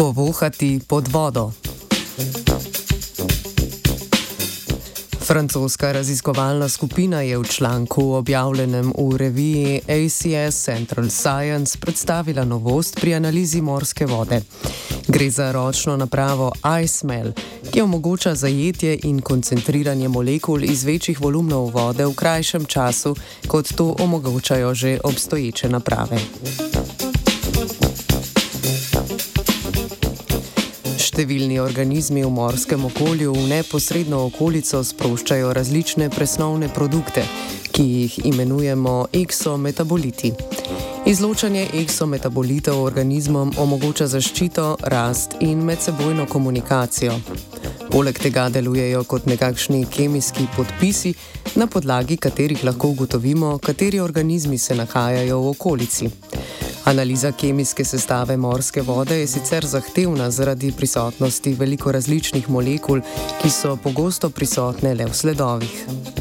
Povohati pod vodo. Francoska raziskovalna skupina je v članku objavljenem v reviji ACS Central Science predstavila novost pri analizi morske vode. Gre za ročno napravo iSmell, ki omogoča zajetje in koncentriranje molekul iz večjih volumnov vode v krajšem času, kot to omogočajo že obstoječe naprave. Številni organizmi v morskem okolju v neposredno okolico sproščajo različne presnovne produkte, ki jih imenujemo eksometaboliti. Izločanje eksometabolitev organizmom omogoča zaščito, rast in medsebojno komunikacijo. Poleg tega delujejo kot nekakšni kemijski podpisi, na podlagi katerih lahko ugotovimo, kateri organizmi se nahajajo v okolici. Analiza kemijske sestave morske vode je sicer zahtevna zaradi prisotnosti veliko različnih molekul, ki so pogosto prisotne le v sledovih.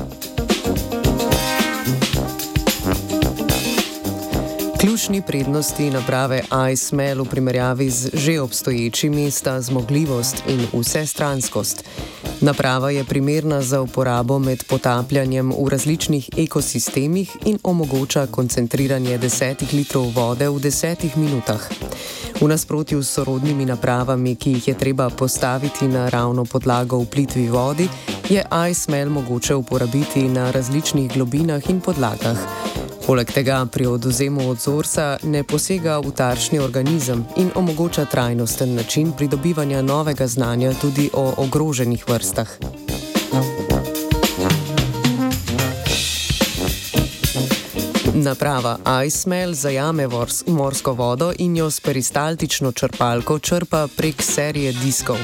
Ključni prednosti naprave iSmell v primerjavi z že obstoječimi sta zmogljivost in vsestranskost. Naprava je primerna za uporabo med potapljanjem v različnih ekosistemih in omogoča koncentriranje 10 litrov vode v 10 minutah. V nasprotju s sorodnimi napravami, ki jih je treba postaviti na ravno podlago v plitvi vodi, je iSmell mogoče uporabiti na različnih globinah in podlagah. Poleg tega pri oduzemu odzorca ne posega v tarčni organizem in omogoča trajnosten način pridobivanja novega znanja tudi o ogroženih vrstah. Naprava iSmell zajame morsko vodo in jo s peristaltično črpalko črpa prek serije diskov.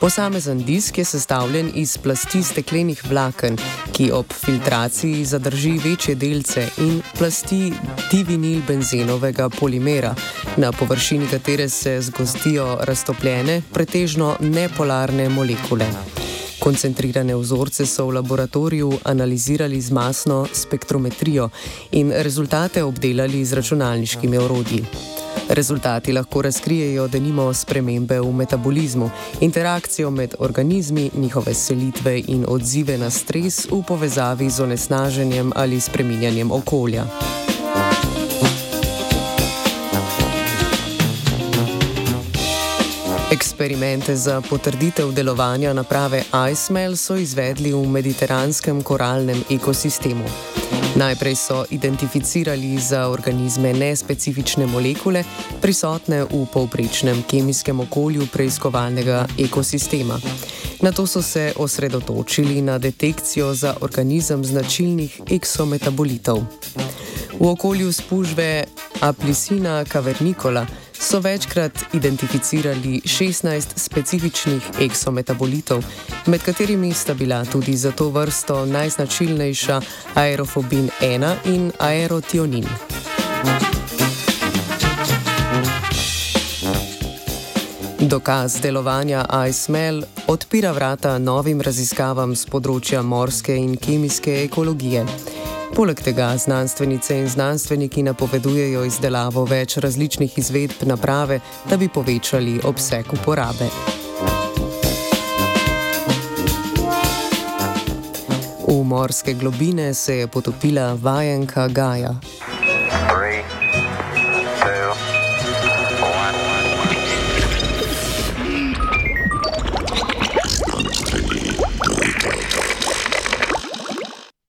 Posamezen disk je sestavljen iz plasti steklenih vlaken, ki ob filtraciji zadrži večje delce in plasti divinil benzenovega polimera, na površini katere se zgostijo raztopljene, pretežno nepolarne molekule. Koncentrirane vzorce so v laboratoriju analizirali z masno spektrometrijo in rezultate obdelali z računalniškimi orodji. Rezultati lahko razkrijejo, da nimamo spremembe v metabolizmu, interakcijo med organizmi, njihove selitve in odzive na stres v povezavi z onesnaženjem ali spreminjanjem okolja. Eksperimente za potrditev delovanja naprave iSmell so izvedli v mediteranskem koralnem ekosistemu. Najprej so identificirali za organizme nespecifične molekule, prisotne v povprečnem kemijskem okolju preiskovalnega ekosistema. Na to so se osredotočili na detekcijo za organizem značilnih eksometabolitov. V okolju spužve Aplisina cavernicola so večkrat identificirali 16 specifičnih eksometabolitov, med katerimi sta bila tudi za to vrsto najznačilnejša aerofobin 1 in aerotionin. Dokaz delovanja iSmell odpira vrata novim raziskavam z področja morske in kemijske ekologije. Poleg tega znanstvenice in znanstveniki napovedujejo izdelavo več različnih izvedb naprave, da bi povečali obseg uporabe. V morske globine se je potopila vajenka Gaja.